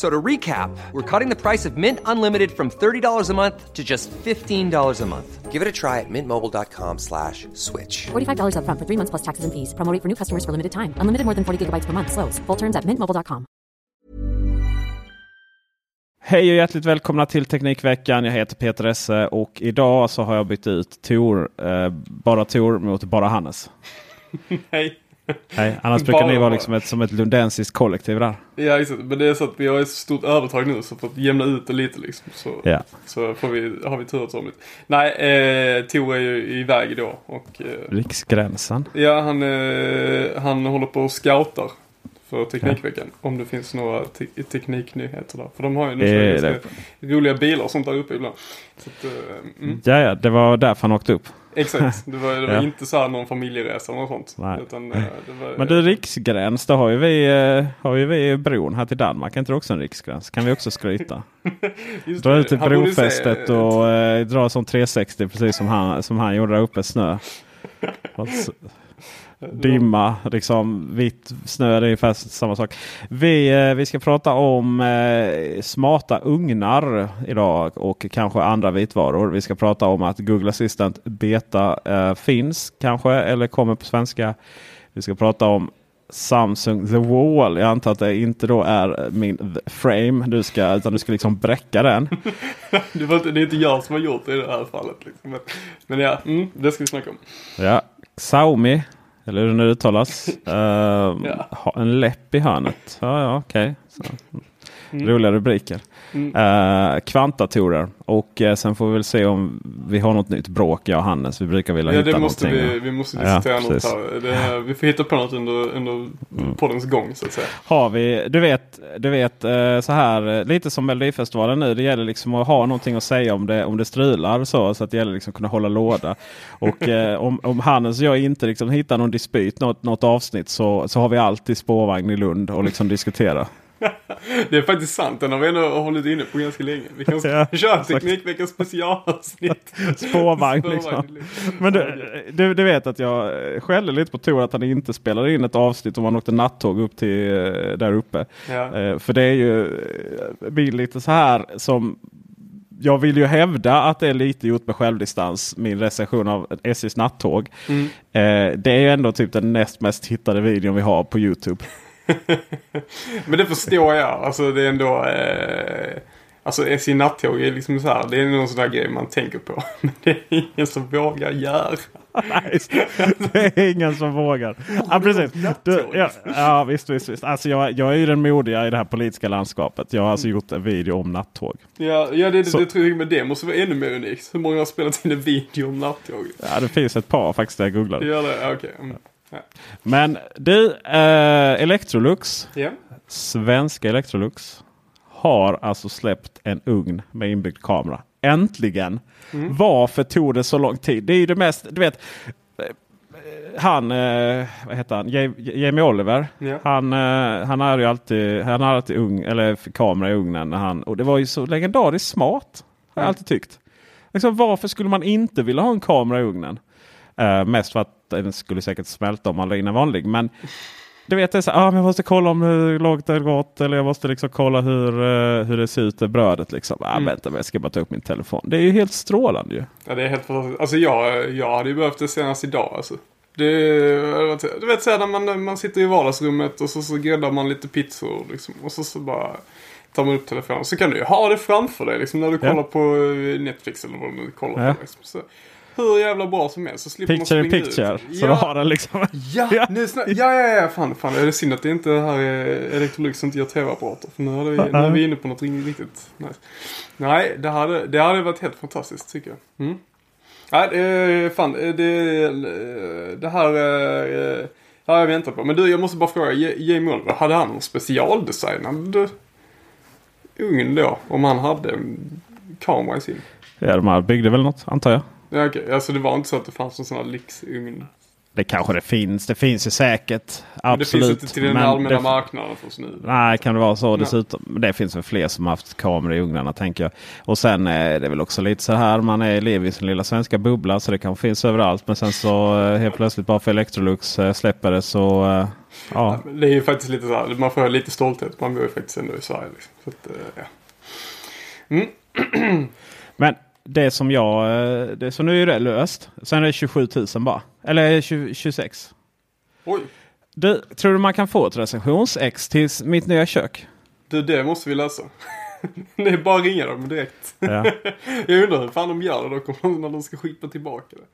So to recap, we're cutting the price of Mint Unlimited from $30 a month to just $15 a month. Give it a try at mintmobile.com slash switch. $45 upfront for three months plus taxes and fees. Promo rate for new customers for limited time. Unlimited more than 40 gigabytes per month. Slows. Full terms at mintmobile.com. Hej och hjärtligt välkomna till Teknikveckan. Jag heter Peter Esse och idag så har jag bytt ut Tor, eh, bara Tor mot bara Hannes. Hej. Hej. Annars brukar ni vara liksom ett, som ett lundensiskt kollektiv där. Ja exakt, men det är så att vi har ett stort övertag nu så för att jämna ut det lite liksom. Så, Ja. så får vi, har vi turordningsordning. Nej, eh, Tor är ju iväg idag och eh, Riksgränsen. ja han, eh, han håller på och scoutar för Teknikveckan. Om det finns några te- tekniknyheter där. För de har ju nu Eh, det- roliga bilar och sånt där uppe ibland. Så att, eh, mm. Ja, ja, det var därför han åkte upp. Exakt, det var, det var Ja. inte så här någon familjeresa eller något sånt. Utan, eh, det var, Men du, riksgräns, då har ju vi, eh, har ju vi bron här till Danmark. Är inte det också en riksgräns? Kan vi också skryta? Dra ut till borde se- brofästet och eh, dra som 360 precis som han, som han gjorde där uppe, snö. Dimma, liksom vitt snö, det är ungefär samma sak. Vi, eh, vi ska prata om eh, smarta ugnar idag och kanske andra vitvaror. Vi ska prata om att Google Assistant Beta eh, finns kanske eller kommer på svenska. Vi ska prata om Samsung The Wall. Jag antar att det inte då är min Frame du ska, utan du ska liksom bräcka den. Det, var inte, det är inte jag som har gjort det i det här fallet. Liksom. Men, men ja, mm, det ska vi snacka om. Ja, Xiaomi, eller hur det nu uttalas. Uh, ha En läpp i hörnet. Ja, ja, okej. Så. Roliga rubriker. Mm. Uh, kvantdatorer. Och eh, sen får vi väl se om vi har något nytt bråk, jag och Hannes. Vi brukar vilja Ja, hitta det måste någonting. vi, vi måste Ja, diskutera något precis. här. Det, vi får hitta på något under, under poddens gång så att säga. Har vi, du vet, du vet eh, så här eh, lite som Melodifestivalen nu. Det gäller liksom att ha någonting att säga om det, om det strular så. Så att det gäller liksom att kunna hålla låda. Och eh, om, om Hannes och jag inte liksom hittar någon dispyt, något, något avsnitt så, så har vi alltid spårvagn i Lund och liksom diskutera. Det är faktiskt sant. Den har vi ändå hållit inne på ganska länge. Vi kan Ja, köra. Teknikveckans specialavsnitt. Spårvagn liksom. Men du, du, du vet att jag skällde lite på Tor att han inte spelade in ett avsnitt om han åkte nattåg upp till eh, där uppe. Ja. Eh, För det är ju eh, blir lite så här som jag vill ju hävda att det är lite gjort med självdistans. Min recension av SJs nattåg. Mm. Eh, det är ju ändå typ den näst mest hittade videon vi har på Youtube. Men det förstår jag. Alltså det är ändå... Eh, alltså SJ nattåg är liksom så här. Det är någon sån där grej man tänker på. Men det är ingen som vågar göra. Nej, det är ingen som vågar. Ja, precis. Du, ja, ja, visst, visst, visst. Alltså, jag, jag är ju den modiga i det här politiska landskapet. Jag har alltså gjort en video om nattåg. Ja, ja det, det, Så- det tror jag men det måste vara ännu mer unikt. Hur många har spelat in en video om nattåg? Ja, det finns ett par faktiskt där jag Det googlade. gör det? Ja, Okej. Mm. Men du, eh, Electrolux, Ja. svenska Electrolux, har alltså släppt en ugn med inbyggd kamera. äntligen. Varför tog det så lång tid? Det är ju det mest, du vet. eh, Han, eh, vad heter han, Ja- Jamie Oliver. Ja. Han, eh, han har ju alltid, han har alltid ung, eller kamera i ugnen. När han, och det var ju så legendariskt smart. Har jag alltid tyckt. Liksom, varför skulle man inte vilja ha en kamera i ugnen? Eh, mest för att den skulle säkert smälta om man la in en vanlig. Men du vet, det är så, ah, jag måste kolla om hur långt det har gått. Eller jag måste liksom kolla hur, eh, hur det ser ut i brödet. Liksom. Ah, Vänta, men jag ska bara ta upp min telefon. Det är ju helt strålande ju. Ja, det är helt fantastiskt. Alltså jag, jag hade ju behövt det senast idag alltså. Det, du vet såhär när man, man sitter i vardagsrummet och så, så gräddar man lite pizzor liksom. Och så, så bara tar man upp telefonen. Så kan du ju ha det framför dig liksom när du Ja. kollar på eh, Netflix eller vad du nu kollar Ja. på. Liksom. Så, hur jävla bra som helst. Så slipper Picture man in picture. ut. Så ja. du har den liksom. Ja, nu ja, ja, ja, fan, fan. Det är synd att det inte här är Electrolux som inte gör tv-apparater. För nu, hade vi, nu är vi inne på något riktigt nice. Nej, det hade, det hade varit helt fantastiskt tycker jag. Mm. Nej, det fan, det, det, det här eh, har jag väntat på. Men du, jag måste bara fråga. Jamie Oliver, hade han någon specialdesignad ugn då? Om han hade en kamera i sin? Ja, de här byggde väl något antar jag. Ja, okej. Alltså det var inte så att det fanns en sån här lyxugn? Det kanske det finns. Det finns ju säkert. Men Det Absolut. finns inte till den Men allmänna det- marknaden först nu. Nej, kan det vara så Nej. dessutom? Men Det finns väl fler som haft kameror i ugnarna tänker jag. Och sen är det väl också lite så här. Man är lever i sin lilla svenska bubbla så det kanske finns överallt. Men sen så eh, helt plötsligt bara för Electrolux eh, släpper det så eh, ja. Det är ju faktiskt lite så här, man får lite stolthet. Man bor ju faktiskt ändå i Sverige. Liksom. Så att, ja. Men det som jag, eh, det, så nu är det löst. Sen är det 27 000 bara. Eller 20, 26. Oj, Du, tror du man kan få ett recensions-ex till mitt nya kök? du det måste vi lösa. det är bara att ringa dem direkt. Ja. Jag undrar hur fan de gör det om- när de ska skicka tillbaka det.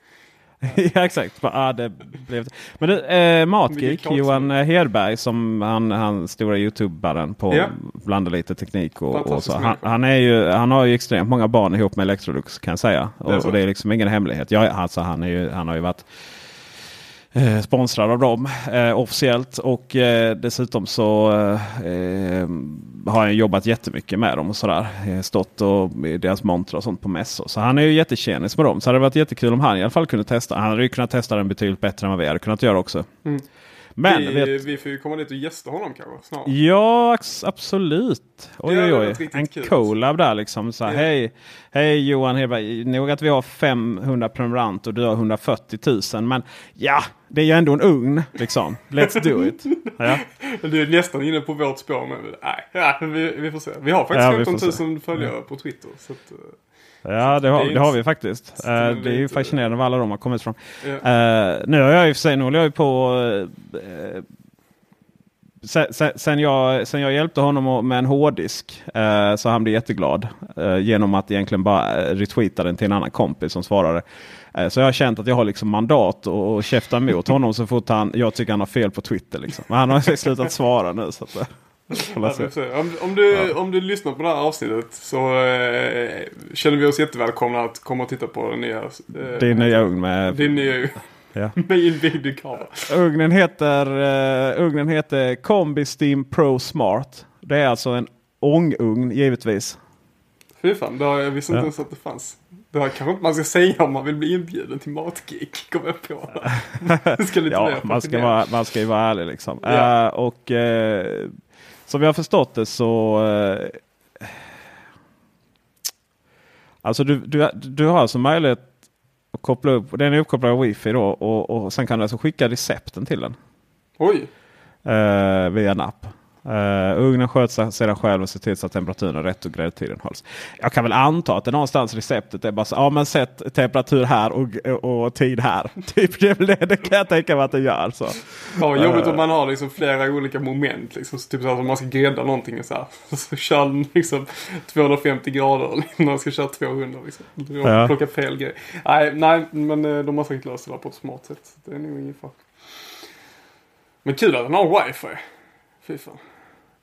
ja exakt. Bara, ah, det blev... Men du, eh, Matgeek, Johan Hedberg som han, han stora youtubaren på Ja. Blanda lite teknik och, och så. Han, han, är ju, han har ju extremt många barn ihop med Electrolux kan jag säga. Det Och, och det är liksom ingen hemlighet. Jag, alltså, han, är ju, han har ju varit eh, sponsrad av dem eh, officiellt. Och eh, dessutom så eh, har han jobbat jättemycket med dem och sådär. Eh, stått och deras montrar och sånt på mässor. Så han är ju jättekändis med dem. Så det hade varit jättekul om han i alla fall kunde testa. Han hade ju kunnat testa den betydligt bättre än vad vi hade kunnat göra också. Mm. Men vi, vet, vi får ju komma dit och gästa honom kanske snart. Ja, absolut. Oj, oj, oj. En kul. collab där liksom. Så här, Ja. hej, hej Johan Hedberg. Nog att vi har 500 prenumeranter och du har 140 000. Men ja, det är ju ändå en ugn. Liksom. Let's do it. Ja. Du är nästan inne på vårt spår men nej, ja, vi, vi får se. Vi har faktiskt Ja, vi 15 får 000 följare på Twitter. Så att, eh, Ja, det har, Det det har vi faktiskt. det är Eh, det är ju fascinerande var alla de har kommit ifrån. ja. Eh, nu har jag i och för sig, nu håller jag ju på eh, sen, sen, sen, jag, sen jag hjälpte honom med en hårddisk eh, så han blev jätteglad. Genom att egentligen bara retweeta den till en annan kompis som svarade. Så jag har känt att jag har liksom mandat och, och käfta emot honom så fort han, jag tycker han har fel på Twitter. Liksom. Men han har slutat svara nu. Så att, Ja. Om, om, du, om du lyssnar på det här avsnittet så eh, känner vi oss jättevälkomna att komma och titta på den nya. Eh, Din nya ugn med... Din nya Ja. med inbyggd kamera. Ugnen heter, uh, ugnen heter Combi Steam Pro Smart. Det är alltså en ångugn givetvis. Fy fan, det har, jag visste inte Ja. ens att det fanns. Det här kanske inte man ska säga om man vill bli inbjuden till Matgeek. Kommer jag på. Det ska lite Ja, man ska, vara, man ska ju vara ärlig liksom. Ja. Eh, och eh, som jag har förstått det så... eh, alltså du, du, du har alltså möjlighet att koppla upp, den är uppkopplad av wifi då och, och sen kan du alltså skicka recepten till den. Oj, eh, via en app. Uh, ugnen sköter sedan själv och ser till så att temperaturen är rätt och gräddtiden hålls. Jag kan väl anta att det någonstans receptet är bara så. Ja men sätt temperatur här och, och tid här. Typ det det, det kan jag tänka mig att det gör. Så. ja, jobbigt Eh. om man har liksom flera olika moment. Liksom. Så typ så här, om man ska grädda någonting så här. Så kör den liksom 250 grader när man ska köra 200. Liksom. Ja. man plockat fel grej. Nej, nej, men eh, de har säkert löst det där på ett smart sätt. Det är nog ingen fara. Men kul att den har wifi. Fy fan.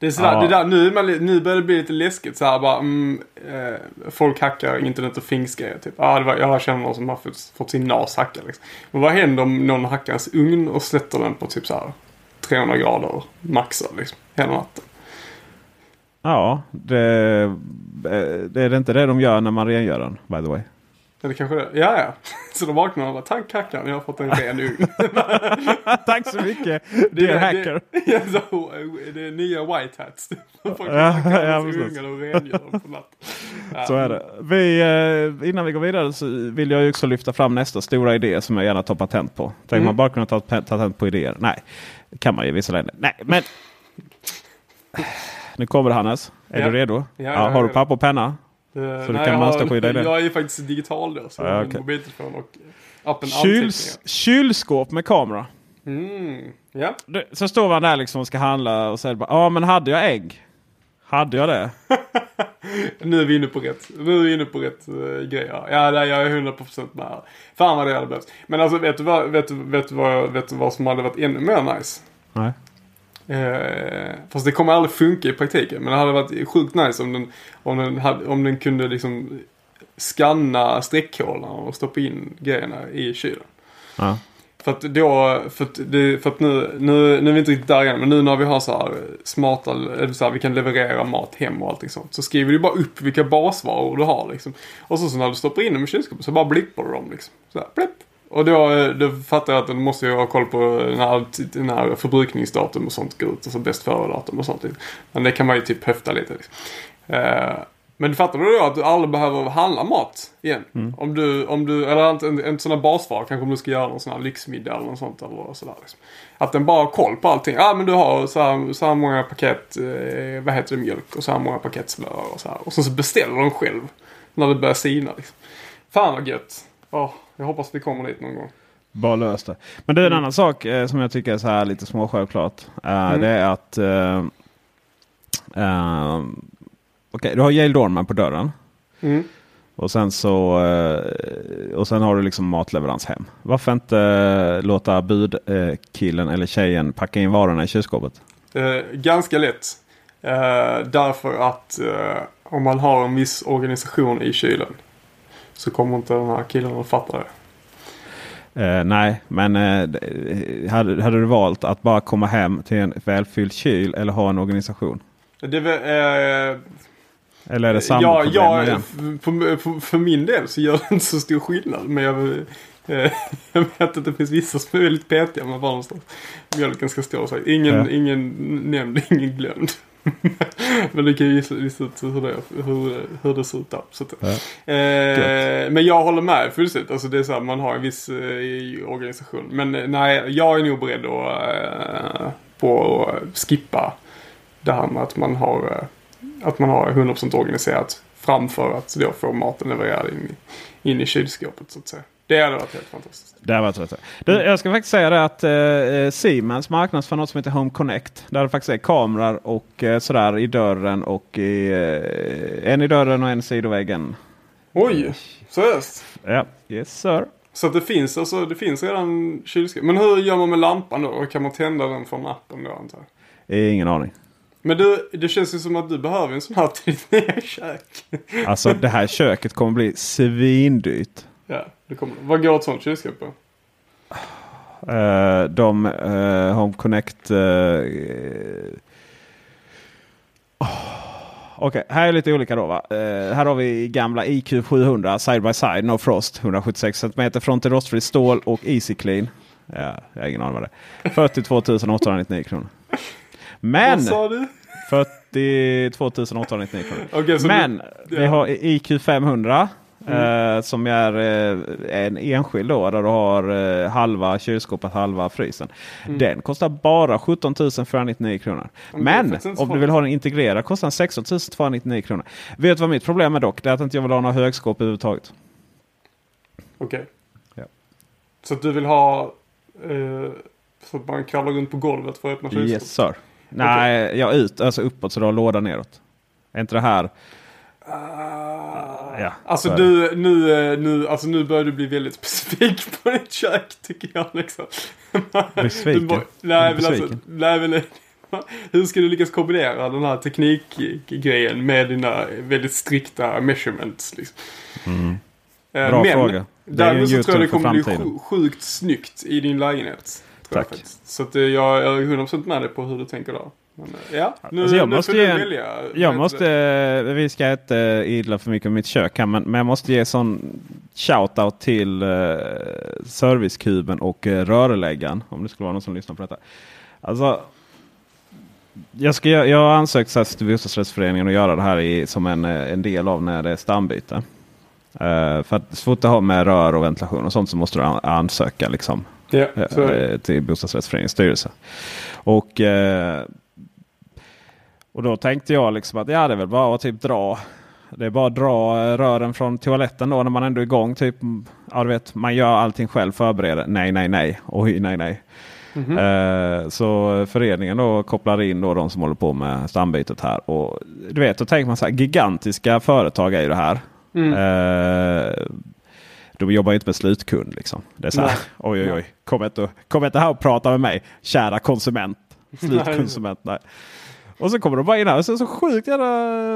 Det är sådär, Ja. det där, nu, man, nu börjar det bli lite läskigt så här bara, mm, eh, folk hackar internet och fingsgrejer typ. Ah, det var, jag känner någon som har fått, fått sin NAS hackad liksom. Men vad händer om någon hackar ens ugn och sätter den på typ så här 300 grader maxad liksom hela natten? Ja, det, eh, det är inte det de gör när man rengör den, by the way. Eller kanske det. Ja, ja. Så de vaknar och bara tack Kackan, jag har fått en ren ugn. Tack så mycket, dear hacker. Det, ja, så, det är nya white hats. Folk Ja, ja, ungar och rengör dem på natten. Ja. Så är det. Vi, eh, innan vi går vidare så vill jag också lyfta fram nästa stora idé som jag gärna tar patent på. Tänk Mm. man bara kunna ta pa- patent på idéer. Nej, det kan man ju i vissa länder. Nej, men... Nu kommer det Hannes. Är Ja. du redo? Ja, har ja, du ja. papper och penna? Eh, Så du kan mönsterskydda i det? Jag är faktiskt digital då. Så Ja, har okej. min mobiltelefon och appen Kyls, kylskåp med kamera. Mm. Ja. Det- Så står man där liksom och ska handla och säger bara ja men hade jag ägg? Hade jag det? Nu är vi inne på rätt, nu är vi inne på rätt uh, grejer. Ja, nej, jag är 100% med här. Fan vad det hade behövts. Men alltså vet du vad, vet vet vad, vet du vad som hade varit ännu mer nice? Nej. Eh, fast det kommer aldrig funka i praktiken. Men det hade varit sjukt nice om den, om den, hade, om den kunde liksom scanna streckkodarna och stoppa in grejerna i kylen. Ja. För att då, för att, det, för att nu, nu, nu är vi inte riktigt där än, men nu när vi har så här smarta, eller så här, vi kan leverera mat hem och allting sånt. Så skriver du bara upp vilka basvaror du har liksom. Och så, så när du stoppar in dem i kylskåpet så bara blippar du dem liksom. Så här, blipp. Och då, eh, då fattar jag att du måste ju ha koll på när, när förbrukningsdatum och sånt går ut. Alltså bäst före-datum och sånt. Men det kan man ju typ höfta lite liksom. Eh, men fattar du då att du aldrig behöver handla mat igen? Om du, om du, eller inte en, en sån här basvara, kanske om du ska göra någon sån här lyxmiddag eller något sånt eller sådär liksom. Att den bara har koll på allting. Ja men du har så här, så här många paket, eh, vad heter det, mjölk och så här många paket smör och så här. Och så beställer de själv. När det börjar sina liksom. Fan vad gött. Åh, jag hoppas vi kommer dit någon gång. Bara löst det. Men det är en annan sak eh, som jag tycker är så här lite småsjälvklart. Uh, Det är att... Uh, Okej, du har Yale Dorman på dörren. Mm. Och sen så eh, och sen har du liksom matleverans hem. Varför inte eh, låta budkillen eller tjejen packa in varorna i kylskåpet? Eh, ganska lätt. Eh, därför att eh, om man har en viss organisation i kylen så kommer inte den här killen att fatta det. Eh, nej, men eh, d- hade, hade du valt att bara komma hem till en välfylld kyl eller ha en organisation? Det eh, Eller är det samma ja, problem ja, för, för, för min del så gör det inte så stor skillnad. Men jag, eh, jag vet att det finns vissa som är väldigt petiga med var någonstans mjölken ska stå. Så ingen, Ja. ingen nämnd, ingen glömd. men det kan ju gissa, gissa hur det, hur, hur det ser ut där. Så Ja. eh, men jag håller med fullständigt. Alltså det är så här, man har en viss eh, organisation. Men eh, nej, jag är nog beredd att, eh, på att skippa det här med att man har, eh, att man har 100% organiserat framför att då få maten levererad in i, in i kylskåpet så att säga. Det hade varit helt fantastiskt. Det var rätt. Du, jag ska faktiskt säga det att eh, Siemens marknadsför något som heter Home Connect. Där det faktiskt är kameror och eh, sådär i dörren och i, eh, en i dörren och en i sidoväggen. Oj, seriöst? Ja, yes sir. Så det finns alltså, det finns redan kylskåp. Men hur gör man med lampan då? Kan man tända den från appen då antar jag? Ingen aning. Men du, det känns ju som att du behöver en sån här till ditt nya kök. Alltså det här köket kommer bli svindyrt. Ja, det kommer. Vad går ett sånt kylskåp på? Eh, de eh, Home Connect... eh, oh. Okej, här är lite olika då. Eh, här har vi gamla IQ 700 side by side No Frost 176 cm front i rostfritt stål och Easy Clean. Ja, jag har ingen aning vad det är. 42 899 kronor. Men! Vad sa du? 42 899 kronor. Så Men du- vi ja. har IQ 500. Mm. Eh, som är eh, en enskild då. Där du har eh, halva kylskåpet, halva frysen. Den kostar bara 17 499 kronor. Mm. Men inte om du vill ha den integrerad kostar den 16 299 kronor. Vet du vad mitt problem är dock? Det är att inte jag vill ha några högskåp överhuvudtaget. Okej. Ja. Så att du vill ha så att man kravlar runt på golvet för att öppna kylskåpet? Yes sir. Nej, jag ut, alltså uppåt så du har låda neråt. Är inte det här? Ah, Ja, alltså så du, nu, eh, nu, alltså nu börjar du bli väldigt specifik på ditt kök tycker jag liksom. Besviken? Du bara- nej, men alltså, Besviken? nej men hur ska du lyckas kombinera den här teknikgrejen med dina väldigt strikta measurements? Liksom? Eh, Mm. Bra men, fråga. Det är ju så tror jag det kommer bli framtiden. sjukt snyggt i din lägenhet. Jag Tack. faktiskt. Så att eh, jag jag är 100% med dig på hur du tänker där. Eh, ja, nu, Alltså jag nu måste ge välja. Jag måste, eh, vi ska inte idla för mycket om mitt kök här, men, men jag måste ge sån shoutout till eh, Servicekuben och eh, rörläggaren. Om det skulle vara någon som lyssnar på detta. Alltså, jag, ska, göra- jag har ansökt så här till bostadsrättsföreningen att göra det här i, som en, eh, en del av när det är stambyte. Eh, för att så fort det har med rör och ventilation och sånt så måste du an- ansöka liksom, det. eh, till bostadsrättsföreningens styrelse. Och, eh, och då tänkte jag liksom att ja, det är väl bara att typ dra. Det är bara att dra eh, rören från toaletten då när man ändå är igång. Typ, mm, ja, du vet, man gör allting själv, förbereder. Nej, nej, nej. Oj, nej, nej. Mhm. Eh, så föreningen då kopplar in då de som håller på med stambytet här. Och du vet, då tänker man så här, gigantiska företag är ju det här. Mm. Eh, de jobbar ju inte med slutkund. Liksom. Det är så här, Nej. oj oj oj, kom inte, kom inte här och prata med mig, kära konsument. Slutkonsument. Nej. Och så kommer de bara in här och så, så sjukt jävla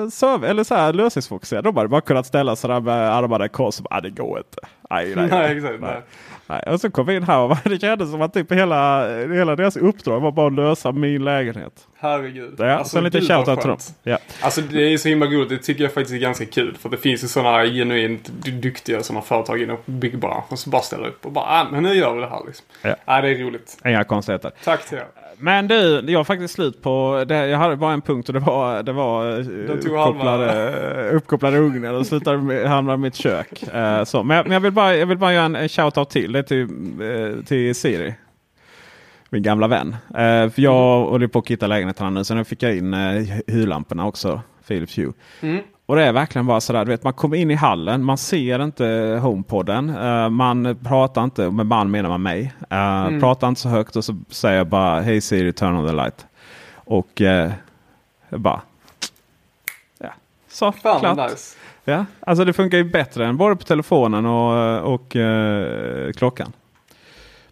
serv- eller så här lösningsfokuserade. De hade bara kunnat ställa sig där med armarna i kors. "Ah, det går inte. Nej, nej, Nej, exakt. Nej. Nej, och så kom vi in här och det kändes som att typ hela, hela deras uppdrag var bara att lösa min lägenhet. Herregud. Ja, så en liten gud, vad shoutout till dem. Ja. Alltså det är så himla roligt. Det tycker jag faktiskt är ganska kul. För det finns ju sådana genuint duktiga sådana företag inom byggbranschen som bara ställer upp och bara ah, men nu gör vi det här liksom. Ja. Ja, det är roligt. Inga konstigheter. Tack till er. Men du, jag har faktiskt slut på det. Jag hade bara en punkt och det var, det var eh, uppkopplade, uppkopplade ugnar och slutade med, hamnade i mitt kök. Eh, så. Men, jag, men jag, vill bara, jag vill bara göra en, en shout-out till. Det till, eh, till Siri. Min gamla vän. Eh, för jag håller på att hitta lägenheten här nu. Så nu fick jag in eh, hyrlamporna också. Philips Hue. Mm. Och det är verkligen bara sådär, du vet man kommer in i hallen, man ser inte HomePodden. eh, man pratar inte, med man menar man mig. Uh, Pratar inte så högt och så säger jag bara Hej Siri turn on the light. Och uh, bara... Ja, så Fan klart. nice. Ja, alltså det funkar ju bättre än både på telefonen och, och eh, klockan.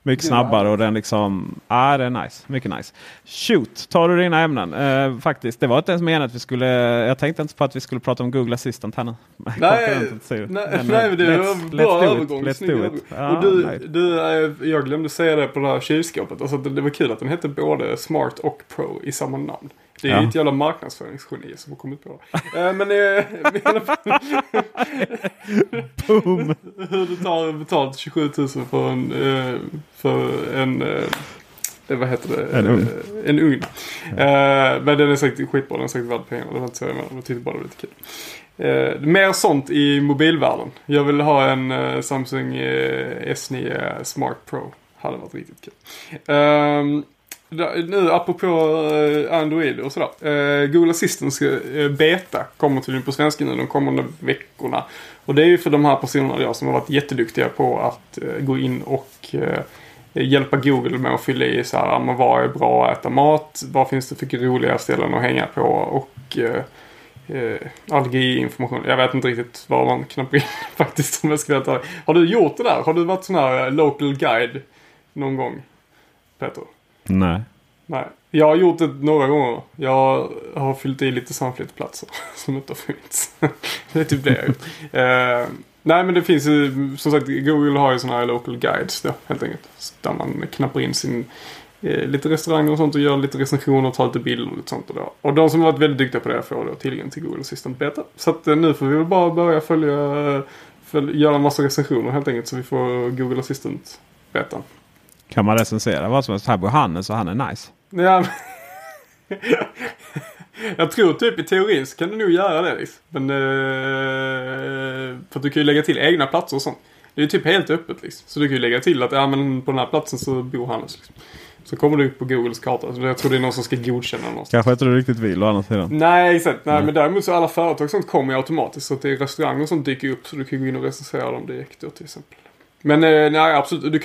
Mycket snabbare och den liksom... Ja, det är nice. Mycket nice. Shoot, tar du dina ämnen? Eh, faktiskt, det var inte ens menat att vi skulle... Jag tänkte inte på att vi skulle prata om Google Assistant här nu. Nej, nej, Men, nej det var en bra let's do it. övergång. Let's do it. Och du, nej. du, eh, jag glömde säga det på det här kylskåpet. Alltså, det, det var kul att den hette både Smart och Pro i samma namn. Det är Ja. ju ett jävla marknadsföringsgeni som har kommit på det. Eh, men eh, i alla fall, Boom! hur du tar betalt 27 000 för en, eh, för en vad heter det? En ugn. En ugn. Eh, men den är säkert skitbra. Den är säkert värd pengarna. Det var inte så jag menade. Jag tyckte bara det var lite kul. Eh, mer sånt i mobilvärlden. Jag vill ha en eh, Samsung eh, S9 Smart Pro. Hade varit riktigt kul. Nu apropå eh, Android och sådär. Eh, Google Assistant eh, beta kommer tydligen på svenska nu de kommande veckorna. Och det är ju för de här personerna jag som har varit jätteduktiga på att gå in och hjälpa Google med att fylla i så här, ja, men vad är bra att äta mat? Vad finns det för roliga ställen att hänga på? Och eh, allergiinformation. Jag vet inte riktigt vad man knappar in faktiskt om jag ska veta. Har du gjort det där? Har du varit sån här local guide någon gång? Peter? Nej. Nej. Jag har gjort det några gånger. Jag har fyllt i lite samflyttplatser som inte har funnits. det är typ det jag har gjort. Eh, nej men det finns ju, som sagt, Google har ju sådana här local guides då, helt enkelt. Där man knappar in sin, uh, lite restauranger och sånt och gör lite recensioner och tar lite bilder och lite sånt. Och, då. och de som har varit väldigt duktiga på det får då tillgång till Google Assistant Beta. Så att uh, nu får vi väl bara börja följa, följa göra en massa recensioner helt enkelt så vi får Google Assistant Beta. Kan man recensera vad som helst? Här bor Hannes och han är nice. Ja. Jag tror typ i teorin så kan du nog göra det. Liksom. Men, eh, för att du kan ju lägga till egna platser och sånt. Det är ju typ helt öppet liksom. Så du kan ju lägga till att ja, men på den här platsen så bor Hannes. Liksom. Så kommer du upp på Googles karta. Så jag tror det är någon som ska godkänna någonstans. Kanske inte du riktigt vill å andra sidan. Nej, exakt. Nej, men däremot så alla företag sånt kommer ju automatiskt. Så att det är restauranger sånt dyker upp. Så du kan gå in och recensera dem direkt då till exempel. Men eh, nej, absolut. Du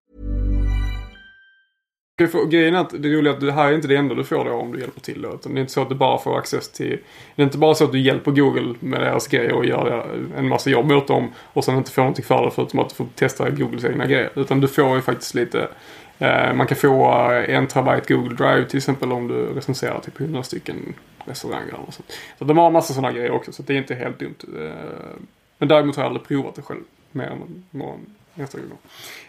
Grejen är att det roliga är att det här är inte det enda du får då om du hjälper till då. Utan det är inte så att du bara får access till... Det är inte bara så att du hjälper Google med deras grejer och gör en massa jobb åt dem och sen inte får någonting för det förutom att du får testa Googles egna grejer. Utan du får ju faktiskt lite... Eh, man kan få eh, en terabyte Google Drive till exempel om du recenserar typ 100 stycken restauranger och sånt. Så de har en massa sådana grejer också så det är inte helt dumt. Eh, men däremot har jag aldrig provat det själv mer än någon gång.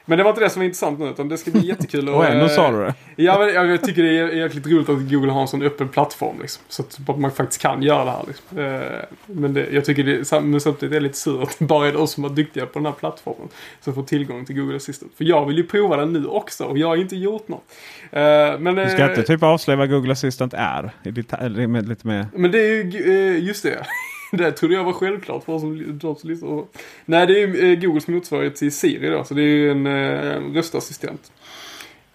Men det var inte det som var intressant nu utan det ska bli jättekul. och ändå sa du det. Ja, men jag, jag tycker det är jäkligt roligt att Google har en sån öppen plattform. Liksom, så att man faktiskt kan göra det här. Liksom. Eh, men det, jag tycker det men samtidigt är det lite sur att det bara är de som är duktiga på den här plattformen som får tillgång till Google Assistant. För jag vill ju prova den nu också och jag har inte gjort något. Eh, men, du ska inte typ avslöja vad Google Assistant är? Lite, lite mer... Men det är ju just det. det trodde jag var självklart för som, de som lyssnar. Nej, det är eh, Googles motsvarighet till Siri då. Så det är ju en eh, röstassistent.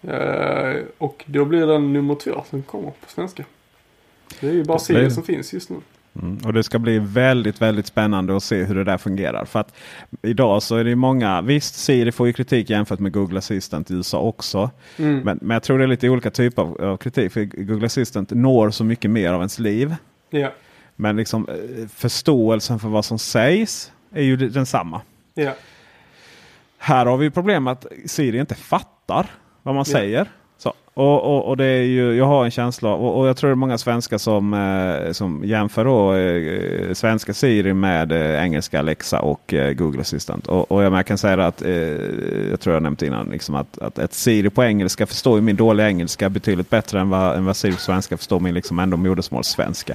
Eh, och då blir den nummer två som kommer på svenska. Det är ju bara Siri som finns just nu. Mm, och det ska bli väldigt, väldigt spännande att se hur det där fungerar. För att idag så är det många, visst Siri får ju kritik jämfört med Google Assistant i USA också. Mm. Men, men jag tror det är lite olika typer av, av kritik. För Google Assistant når så mycket mer av ens liv. Ja. Men liksom eh, förståelsen för vad som sägs är ju densamma. Ja. Här har vi problemet att Siri inte fattar vad man ja. säger. Så. Och, och, och, det är ju, jag har en känsla och, och jag tror det är många svenskar som, eh, som jämför då, eh, svenska Siri med eh, engelska Alexa och eh, Google Assistant. Och, och jag kan säga att, eh, jag tror jag nämnt innan, liksom att, att ett Siri på engelska förstår ju min dåliga engelska betydligt bättre än vad, än vad Siri på svenska förstår min liksom ändå modersmålssvenska.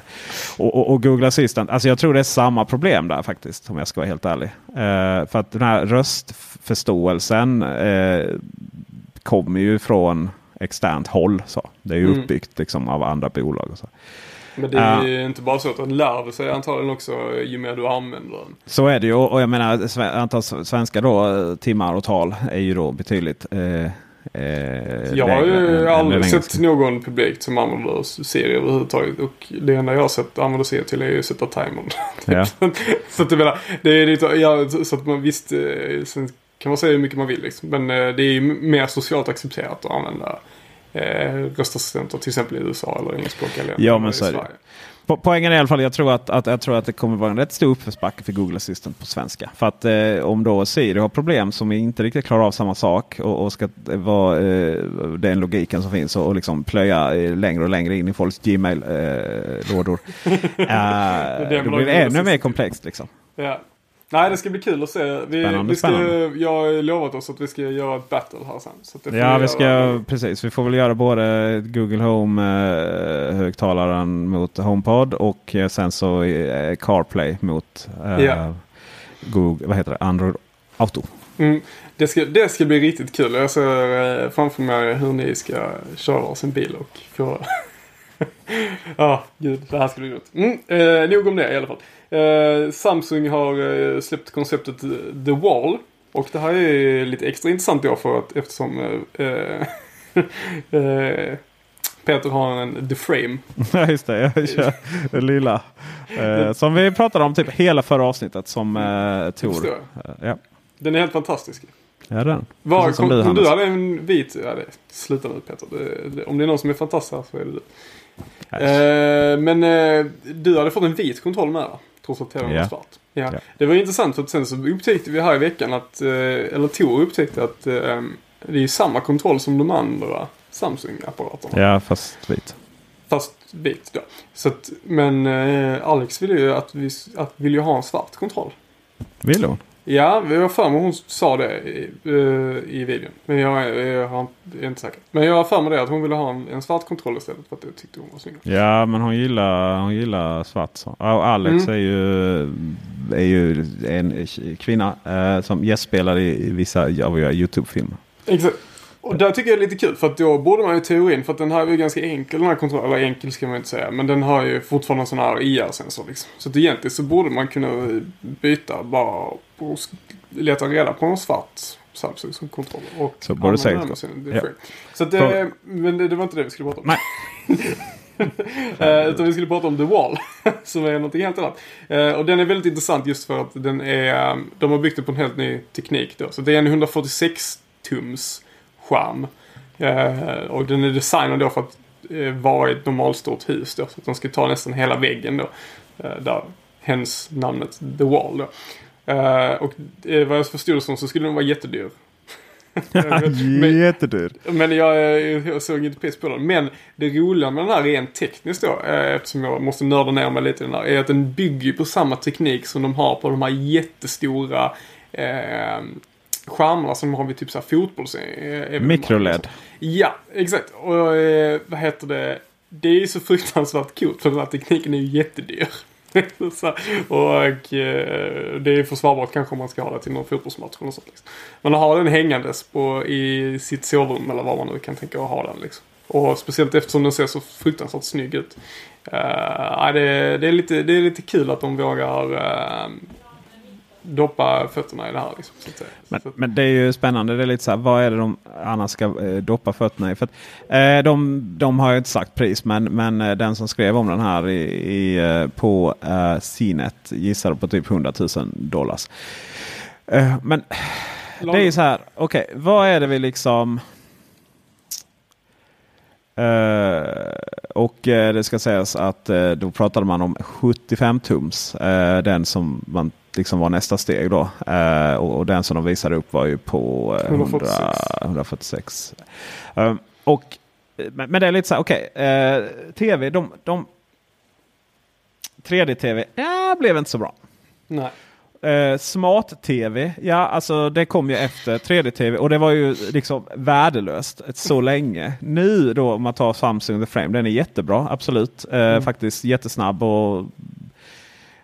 Och, och, och, Google Assistant, alltså jag tror det är samma problem där faktiskt om jag ska vara helt ärlig. Eh, för att den här röstförståelsen eh, kommer ju från externt håll. Så. Det är ju mm. uppbyggt liksom, av andra bolag. Och så. Men det är ju uh, inte bara så att den lär sig antagligen också ju mer du använder den. Så är det ju och jag menar antal svenska då, timmar och tal är ju då betydligt eh, Eh, jag har ju aldrig sett någon publikt som använder Siri överhuvudtaget. Och det enda jag har sett använda Siri till är ju att sätta timern. Ja. så att jag menar, det är lite, ja, så att man visst, eh, sen kan man säga hur mycket man vill liksom. Men eh, det är mer socialt accepterat att använda eh, röstassistenter till exempel i USA eller engelskspråkiga länder. Ja men så är det. Po poängen är i alla fall jag tror att, att, jag tror att det kommer vara en rätt stor uppförsbacke för Google Assistant på svenska. För att eh, om då Siri har problem som inte riktigt klarar av samma sak och, och ska vara eh, den logiken som finns och, och liksom plöja eh, längre och längre in i folks Gmail-lådor. Eh, det då blir det ännu mer komplext. Liksom. Ja. Nej, det ska bli kul att se. Vi, spännande, vi ska, spännande. Jag har lovat oss att vi ska göra ett battle här sen. Så ja, vi, vi ska, göra... precis. Vi får väl göra både Google Home-högtalaren eh, mot HomePod och eh, sen så eh, CarPlay mot eh, ja. Google, vad heter det? Android Auto. Mm. Det, ska, det ska bli riktigt kul. Jag ser eh, framför mig hur ni ska köra sin bil och få... Ja, ah, gud. Det här ska bli roligt. Mm, eh, nog om det i alla fall. Eh, Samsung har eh, släppt konceptet The Wall. Och det här är lite extra intressant då för att eftersom eh, eh Peter har en The Frame. Ja just det, jag kör den lilla. Eh, som vi pratade om typ hela förra avsnittet som eh, Tor. Förstår Eh, ja. Den är helt fantastisk. ja, den. Var, kom, du, kom du hade en vit... Ja, det, sluta nu Peter. Det, det, om det är någon som är fantastisk här så är det du. Eh, men eh, du hade fått en vit kontroll med va? Ja. var svart. Ja. Ja. Det var intressant för att sen så upptäckte vi här i veckan att, eh, eller Tor upptäckte att eh, det är samma kontroll som de andra Samsung-apparaterna. Ja fast vit. Fast vit då. Så att, men eh, Alex ville ju att vi att vill ju ha en svart kontroll. Vill hon? Ja, vi har för mig hon sa det i, eh, i videon. Men jag, jag, jag är inte säker. Men jag har för mig det att hon ville ha en, en svart kontroll istället för att jag tyckte hon var snygg. Ja men hon gillar, hon gillar svart. Så. Alex Mm. är, ju, är ju en kvinna eh, som gästspelar i, i vissa av våra Youtube-filmer. Exakt. Och där tycker jag det är lite kul för att då borde man ju teorin för att den här är ju ganska enkel den här kontrollen. Eller enkel ska man inte säga. Men den har ju fortfarande en sån här IR-sensor liksom. Så att egentligen så borde man kunna byta bara och leta reda på en svart Samsung som kontroll. Och Så borde är Ja. Så det, men det, det var inte det vi skulle prata om. Nej. Eh, utan vi skulle prata om The Wall. som är någonting helt annat. Eh, och den är väldigt intressant just för att den är, eh, de har byggt det på en helt ny teknik då. Så det är en 146 tums skärm. Eh, och den är designad då för att eh, vara i ett normalstort hus då. Så att de ska ta nästan hela väggen då. Eh, där, hens namnet The Wall då. Och vad jag förstod det som så skulle den vara jättedyr. Men- Jättedyr. men jag, jag såg inte pris på den. Men det roliga med den här rent tekniskt då, eftersom jag måste nörda ner mig lite i den här, är att den bygger på samma teknik som de har på de här jättestora eh, skärmarna som har vid typ så här fotbolls... Mikroled. Ja, exakt. Och eh, vad heter det? Det är ju så fruktansvärt coolt för den här tekniken är ju jättedyr. så, och eh, det är försvarbart kanske om man ska ha det till någon fotbollsmatch eller sånt. Liksom. Men att ha den hängandes på, i sitt sovrum eller var man nu kan tänka att ha den. Liksom. Och speciellt eftersom den ser så fruktansvärt snygg ut. Uh, det, det, är lite, det är lite kul att de vågar uh, doppa fötterna i det här. Liksom, så att säga. Men, men det är ju spännande. Det är lite så här, vad är det de annars ska eh, doppa fötterna i? För att, eh, de, de har ju inte sagt pris, men, men eh, den som skrev om den här i, i, eh, på eh, Cnet gissade på typ 100 000 dollars. Eh, men det är ju så här, okej, vad är det vi liksom... Eh, och eh, det ska sägas att eh, då pratade man om 75 tums. den som man liksom var nästa steg då. Eh, och, och den som de visade upp var ju på eh, 100, 146. 146. Eh, och, men, men det är lite så här, okej. eh, Tv, de, de 3D-tv, ja, blev inte så bra. Nej. Eh, Smart-tv, ja alltså det kom ju efter 3D-tv och det var ju liksom värdelöst så länge. Nu då om man tar Samsung The Frame, den är jättebra, absolut. Eh, Faktiskt jättesnabb och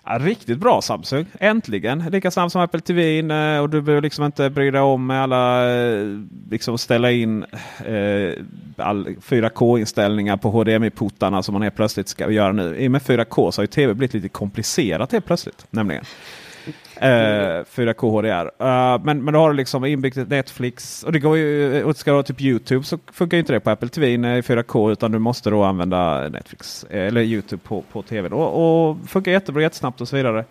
ja, riktigt bra Samsung. Äntligen! Lika snabb som Apple TV och du behöver liksom inte bry dig om med alla eh, liksom ställa in eh, all 4K-inställningar på HDMI-portarna som man helt plötsligt ska göra nu. I och med 4K så har ju tv blivit lite komplicerat helt plötsligt. Nämligen. Eh, 4K HDR. Eh, men, men då har du liksom inbyggt ett Netflix. Och det går ju, och ska du ha typ YouTube så funkar inte det på Apple TV i 4K. Utan du måste då använda Netflix eh, eller YouTube på, på TV. Då, och funkar jättebra, jättesnabbt och så vidare.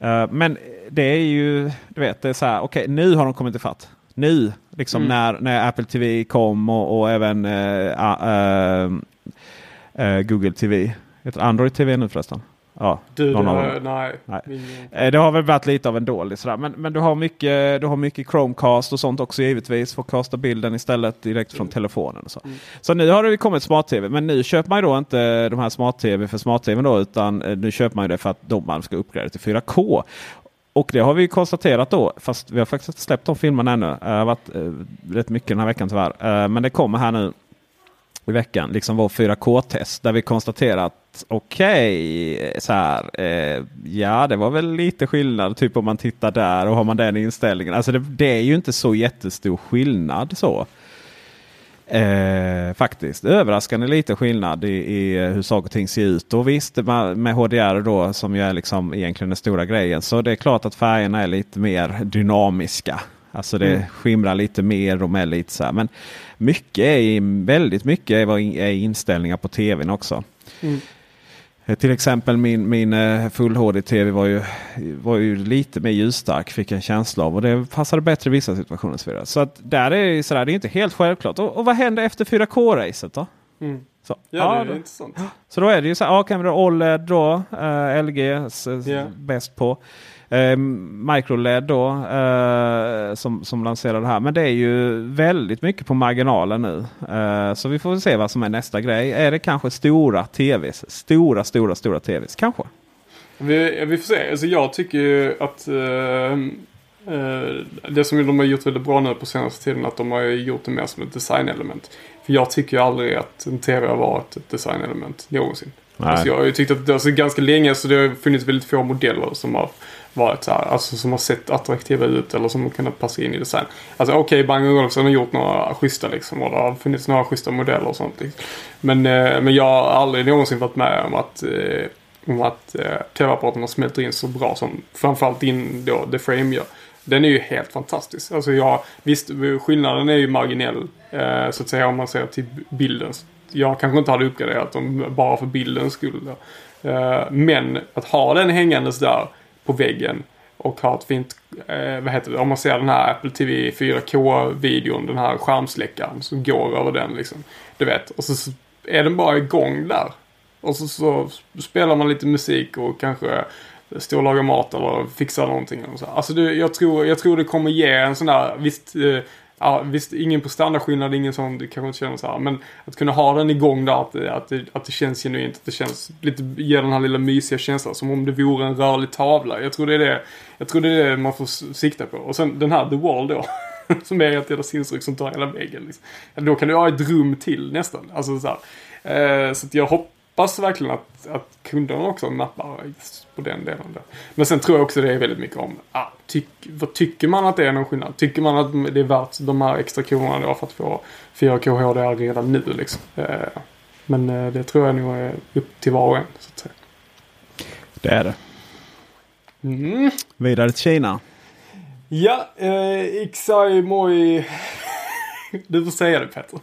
Eh, men det är ju, du vet, det är så här, okej nu har de kommit ifatt. Nu, liksom Mm. när, när Apple TV kom och, och även Google TV. Heter Android TV nu förresten? Ja, Du, någon det, nej. Nej. Eh, Det har väl varit lite av en dålig sådär. Men, men du, har mycket, du har mycket Chromecast och sånt också givetvis. Att kasta bilden istället direkt från telefonen. Och så. så nu har det kommit smart-tv. Men nu köper man ju då inte de här smart-tv för smart-tv då. Utan eh, nu köper man ju det för att de man ska uppgradera till 4K. Och det har vi konstaterat då. Fast vi har faktiskt inte släppt de filmerna ännu. Det har varit eh, rätt mycket den här veckan tyvärr. Men det kommer här nu i veckan, liksom vår 4K-test där vi konstaterar att okej, så här, eh, ja det var väl lite skillnad typ om man tittar där och har man den inställningen. Alltså det, det är ju inte så jättestor skillnad så. Eh, faktiskt överraskande lite skillnad i, i hur saker och ting ser ut. Och visst med med HDR då som ju är liksom egentligen den stora grejen. Så det är klart att färgerna är lite mer dynamiska. Alltså det Mm. skimrar lite mer och är lite så här. Men mycket är, väldigt mycket är, inställningar på tvn också. Mm. Eh, Till exempel min, min eh, Full HD-TV var ju, var ju lite mer ljusstark fick jag en känsla av. Och det passade bättre i vissa situationer. Så, vidare. så att där är det, sådär, det är inte helt självklart. Och, och vad händer efter 4K-racet då? Mm. Så, Ja, det är då- intressant. så då är det ju så här, ja, kamera OLED då, eh, LG Ja. bäst på. Eh, Microled då eh, som, som lanserar det här. Men det är ju väldigt mycket på marginalen nu. Eh, så vi får se vad som är nästa grej. Är det kanske stora tvs? Stora, stora, stora tvs? Kanske. Vi, vi får se. Alltså jag tycker ju att eh, eh, det som de har gjort väldigt bra nu på senaste tiden att de har gjort det mer som ett designelement. För jag tycker ju aldrig att en TV har varit ett designelement någonsin. Nej. Alltså jag har ju tyckt att det alltså ganska länge så det har funnits väldigt få modeller som har varit så här, alltså som har sett attraktiva ut eller som har kunnat passa in i design. Alltså okej, okay, Bang Olufsen har gjort några schyssta liksom och det har funnits några schyssta modeller och sånt. Liksom. Men, eh, men jag har aldrig någonsin varit med om att eh, om att eh, tv-apparaterna smälter in så bra som framförallt in då The Frame gör. Den är ju helt fantastisk. Alltså jag, visst, skillnaden är ju marginell eh, så att säga om man ser till bilden. Jag kanske inte hade uppgraderat dem bara för bildens skull. Då. Eh, men att ha den hängandes där på väggen och har ett fint, eh, vad heter det, om man ser den här Apple TV 4K-videon, den här skärmsläckaren som går över den liksom. Du vet, och så är den bara igång där. Och så, så spelar man lite musik och kanske står och lagar mat eller fixar någonting. Och så. Alltså det, jag, tror, jag tror det kommer ge en sån där, visst, eh, ja, visst ingen på standardskillnad, ingen sån, du kanske inte känner så här. Men att kunna ha den igång där, att, det- att, det, att det känns genuint, att det känns lite, ger den här lilla mysiga känslan. Som om det vore en rörlig tavla. Jag tror det är det, jag tror det, är det man får sikta på. Och sen den här The Wall då. som är ett jävla sinnesryck som tar hela väggen. Liksom. Då kan du ha ett rum till nästan. Alltså så här. Eh, så att jag hoppas verkligen att, att kunderna också nappar på den delen. Där. Men sen tror jag också det är väldigt mycket om, ah, tyck, vad tycker man att det är någon skillnad? Tycker man att det är värt de här extra kronorna då för att få 4K HDR redan nu liksom? Eh, men eh, det tror jag nog är upp till var och en. Så att säga. Det är det. Mm. Vidare till Kina. Ja, eh, Xai Moi. du får säga det Petter.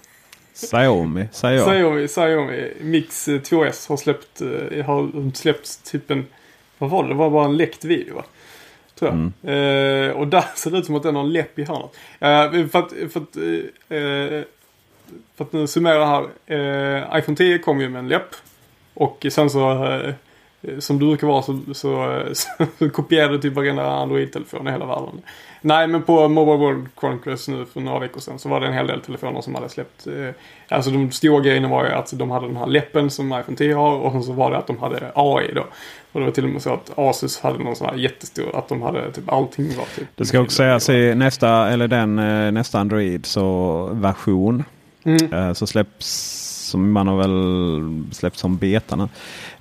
Xiaomi jag. Xiaomi, Xiaomi Mix eh, 2S har släppt, eh, har släppt typ en, vad var det? Det var bara en läckt video va? Tror jag. Eh, och där ser det ut som att den har en läpp i hörnet. Eh, för att, för att, eh, för att nu summera här. Eh, iPhone 10 kom ju med en läpp. Och sen så, eh, som det brukar vara så, så, så kopierade typ varenda Android-telefon i hela världen. Nej, men på Mobile World Congress nu för några veckor sedan så var det en hel del telefoner som hade släppt. Eh, alltså de stora grejerna var ju att de hade den här läppen som iPhone 10 har och så var det att de hade AI då. Och det var till och med så att Asus hade någon sån här jättestor, att de hade typ allting var typ. Det ska också sägas i nästa, eller den, eh, nästa Android så version. Mm. eh, Så släpps, som man har väl släppt som beta nu.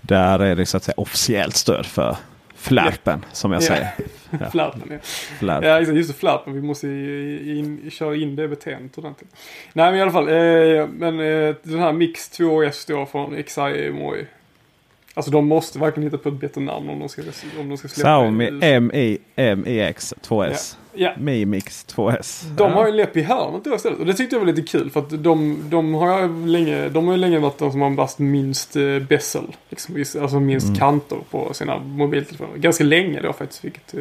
Där är det så att säga officiellt stöd för flärpen som jag Ja. säger. Ja. Flärpen ja. Ja, just det. Flärpen. Vi måste in, köra in det beteendet ordentligt. Nej, men i alla fall. Eh, men eh, den här Mix 2S då från XI Moi. Alltså de måste verkligen hitta på ett bättre namn om de ska, om de ska släppa Xiaomi. MI, MIX 2S. Ja. Mi Mix 2S. De har ju läpp i hörnet då istället. Och det tyckte jag var lite kul för att de, de har ju länge, de har ju länge varit de som har haft minst eh, bezel. Liksom, alltså minst Mm. kanter på sina mobiltelefoner. Ganska länge då faktiskt. Vilket eh,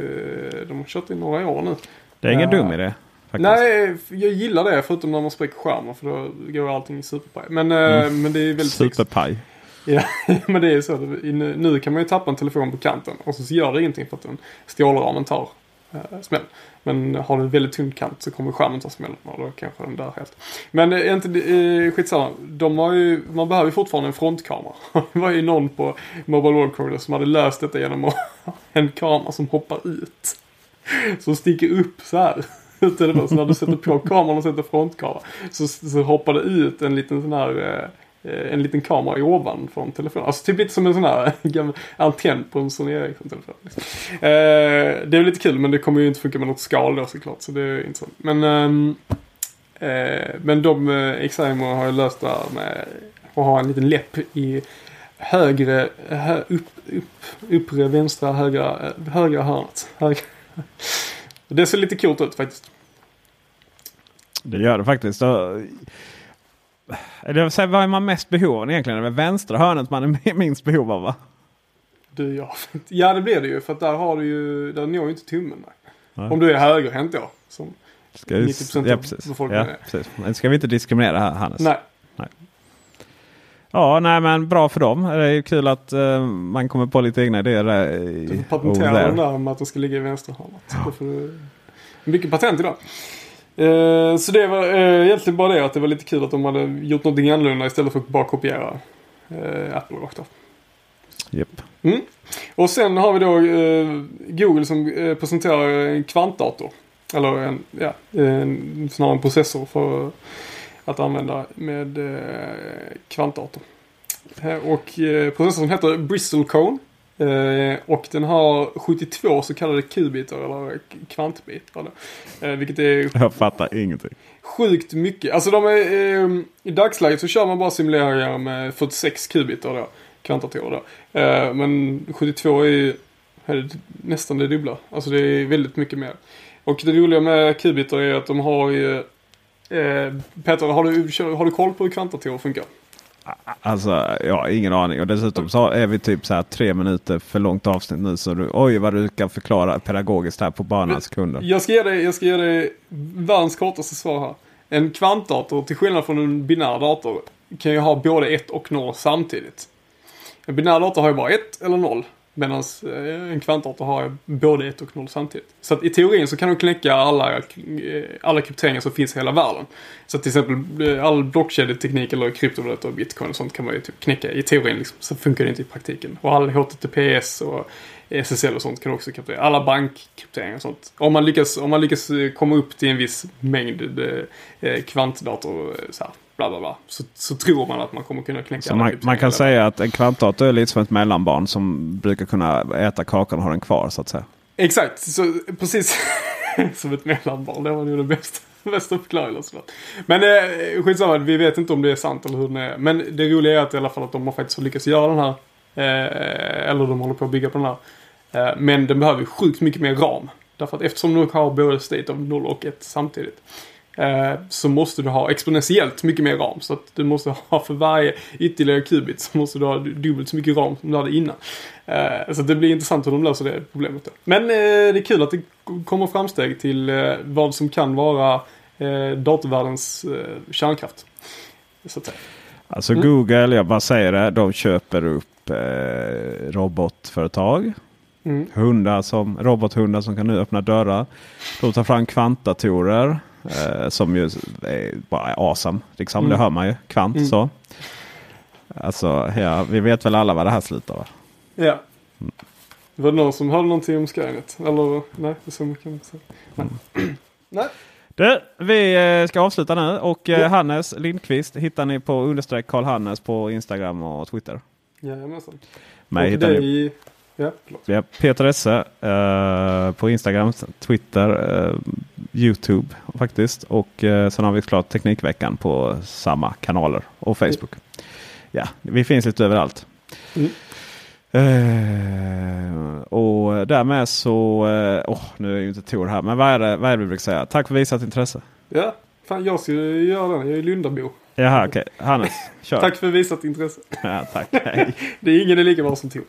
de har kört i några år nu. Det är ingen Ja. dum idé. Faktiskt. Nej, jag gillar det förutom när man spräcker skärmen för då går allting superpaj. Men, Mm. men det är väldigt Superpaj. Ja, men det är så. Nu kan man ju tappa en telefon på kanten och så gör det ingenting för att den stålramen tar Eh, smäll. Men har du en väldigt tunn kant så kommer skärmen ta smällen och då kanske den dör helt. Men eh, inte, eh, skitsamma. De har ju, man behöver ju fortfarande en frontkamera. Det var ju någon på Mobile World Congress som hade löst detta genom att ha en kamera som hoppar ut. Som sticker upp så här. Så när du sätter på kameran och sätter frontkamera så, så hoppar det ut en liten sån här eh, Eh, en liten kamera i ovan från telefonen. Alltså typ lite som en sån här gammal antenn på en Sony Ericsson-telefon. Liksom. Eh, det är lite kul men det kommer ju inte funka med något skal då såklart. Så det är intressant. Men, ehm, eh, men de, eh, har ju löst det här med att ha en liten läpp i högre, hö, upp, upp, uppre vänstra högra, eh, högra hörnet. Högra. Det ser lite coolt ut faktiskt. Det gör det faktiskt. Eller, så, vad är man mest behov av egentligen? Det är vänstra hörnet man är minst behov av va? Du, ja. ja det blir det ju för att där har du ju, där når ju inte tummen. Nej. Om du är högerhänt då. Som Ska vi, 90% ja, av precis. befolkningen Ja, är. precis. Men ska vi inte diskriminera här, Hannes? Nej. Ja, nej men bra för dem. Det är ju kul att eh, man kommer på lite egna idéer i- Du over patenterar there. den där med att den ska ligga i vänsterhörnet. Får du... Mycket patent idag. Eh, så det var eh, egentligen bara det att det var lite kul att de hade gjort någonting annorlunda istället för att bara kopiera eh, Apple rakt av. Japp. Mm. Och sen har vi då Google som presenterar en kvantdator. Eller en, ja, en, snarare en processor för att använda med kvantdator. Och processorn heter Bristol Cone. Eh, och den har 72 så kallade qubiter eller kvantbitar. Eh, vilket är Jag fattar ingenting. sjukt mycket. Alltså de är, eh, i dagsläget så kör man bara simuleringar med 46 qubiter då. Kvantdatorer då. Eh, men 72 är ju är nästan det dubbla. Alltså det är väldigt mycket mer. Och det roliga med qubiter är att de har ju Peter, har du, har du koll på hur kvantdatorer funkar? Alltså, har ingen aning. Och dessutom så är vi typ så här tre minuter för långt avsnitt nu. Så du, oj vad du kan förklara pedagogiskt här på bara några sekunder. Jag ska ge dig, jag ska ge dig världens kortaste svar här. En kvantdator, till skillnad från en binär dator, kan ju ha både ett och noll samtidigt. En binär dator har ju bara ett eller noll. Medan eh, en kvantdator har både ett och noll samtidigt. Så att i teorin så kan de knäcka alla, eh, alla krypteringar som finns i hela världen. Så att till exempel eh, all blockkedjeteknik eller kryptovaluta och bitcoin och sånt kan man ju typ knäcka i teorin. Liksom. Så funkar det inte i praktiken. Och all HTTPS och SSL och sånt kan du också kryptera. Alla bankkrypteringar och sånt. Om man lyckas, om man lyckas komma upp till en viss mängd kvantdator, så här, bla bla bla. Så, så tror man att man kommer kunna knäcka man, krypteringar man kan säga att en kvantdator är lite som ett mellanbarn som brukar kunna äta kakan och ha den kvar så att säga. Exakt, så precis som ett mellanbarn. Det var nog den bästa, bästa förklaringen. såklart. Men eh, skitsamma, vi vet inte om det är sant eller hur det är. Men det roliga är att i alla fall att de har faktiskt lyckats göra den här. Eh, eller de håller på att bygga på den här. Eh, men den behöver ju sjukt mycket mer ram. Därför att eftersom du har både state of 0 och 1 samtidigt. Eh, så måste du ha exponentiellt mycket mer ram. Så att du måste ha för varje ytterligare qubit så måste du ha dubbelt så mycket ram som du hade innan. Eh, så det blir intressant hur de löser det problemet. Då. Men eh, det är kul att det kommer framsteg till vad som kan vara eh, datorvärldens kärnkraft. Så att säga. Alltså Mm. Google, jag bara säger det, de köper upp eh, robotföretag. Mm. Hundar som, robothundar som kan nu öppna dörrar. De tar fram kvantdatorer. Eh, som ju är bara awesome. Liksom, Mm. Det hör man ju. Kvant Mm. så. Alltså, ja, vi vet väl alla vad det här slutar va? Ja. Var det någon som hörde någonting om Skynet? Eller nej, det så mycket inte säga. Nej. nej. Du, vi eh, ska avsluta nu och eh, Ja. Hannes Lindqvist hittar ni på understreck Karl Hannes på Instagram och Twitter. Jajamensan. Mig Och hittar det ni. Ja. Ja, Peter Esse eh, på Instagram, Twitter, eh, Youtube faktiskt. Och eh, sen har vi klart Teknikveckan på samma kanaler och Facebook. Ja, vi finns lite överallt. Mm. Eh, och därmed så, eh, åh, nu är ju inte Tor här, men vad är det, vad är det vi brukar säga? Tack för visat intresse. Ja, fan jag ska göra den. Jag är Lundabo. Jaha, okej. Hannes, kör. Tack för visat intresse. Ja, tack. Hej. Det är ingen är lika bra som Tor.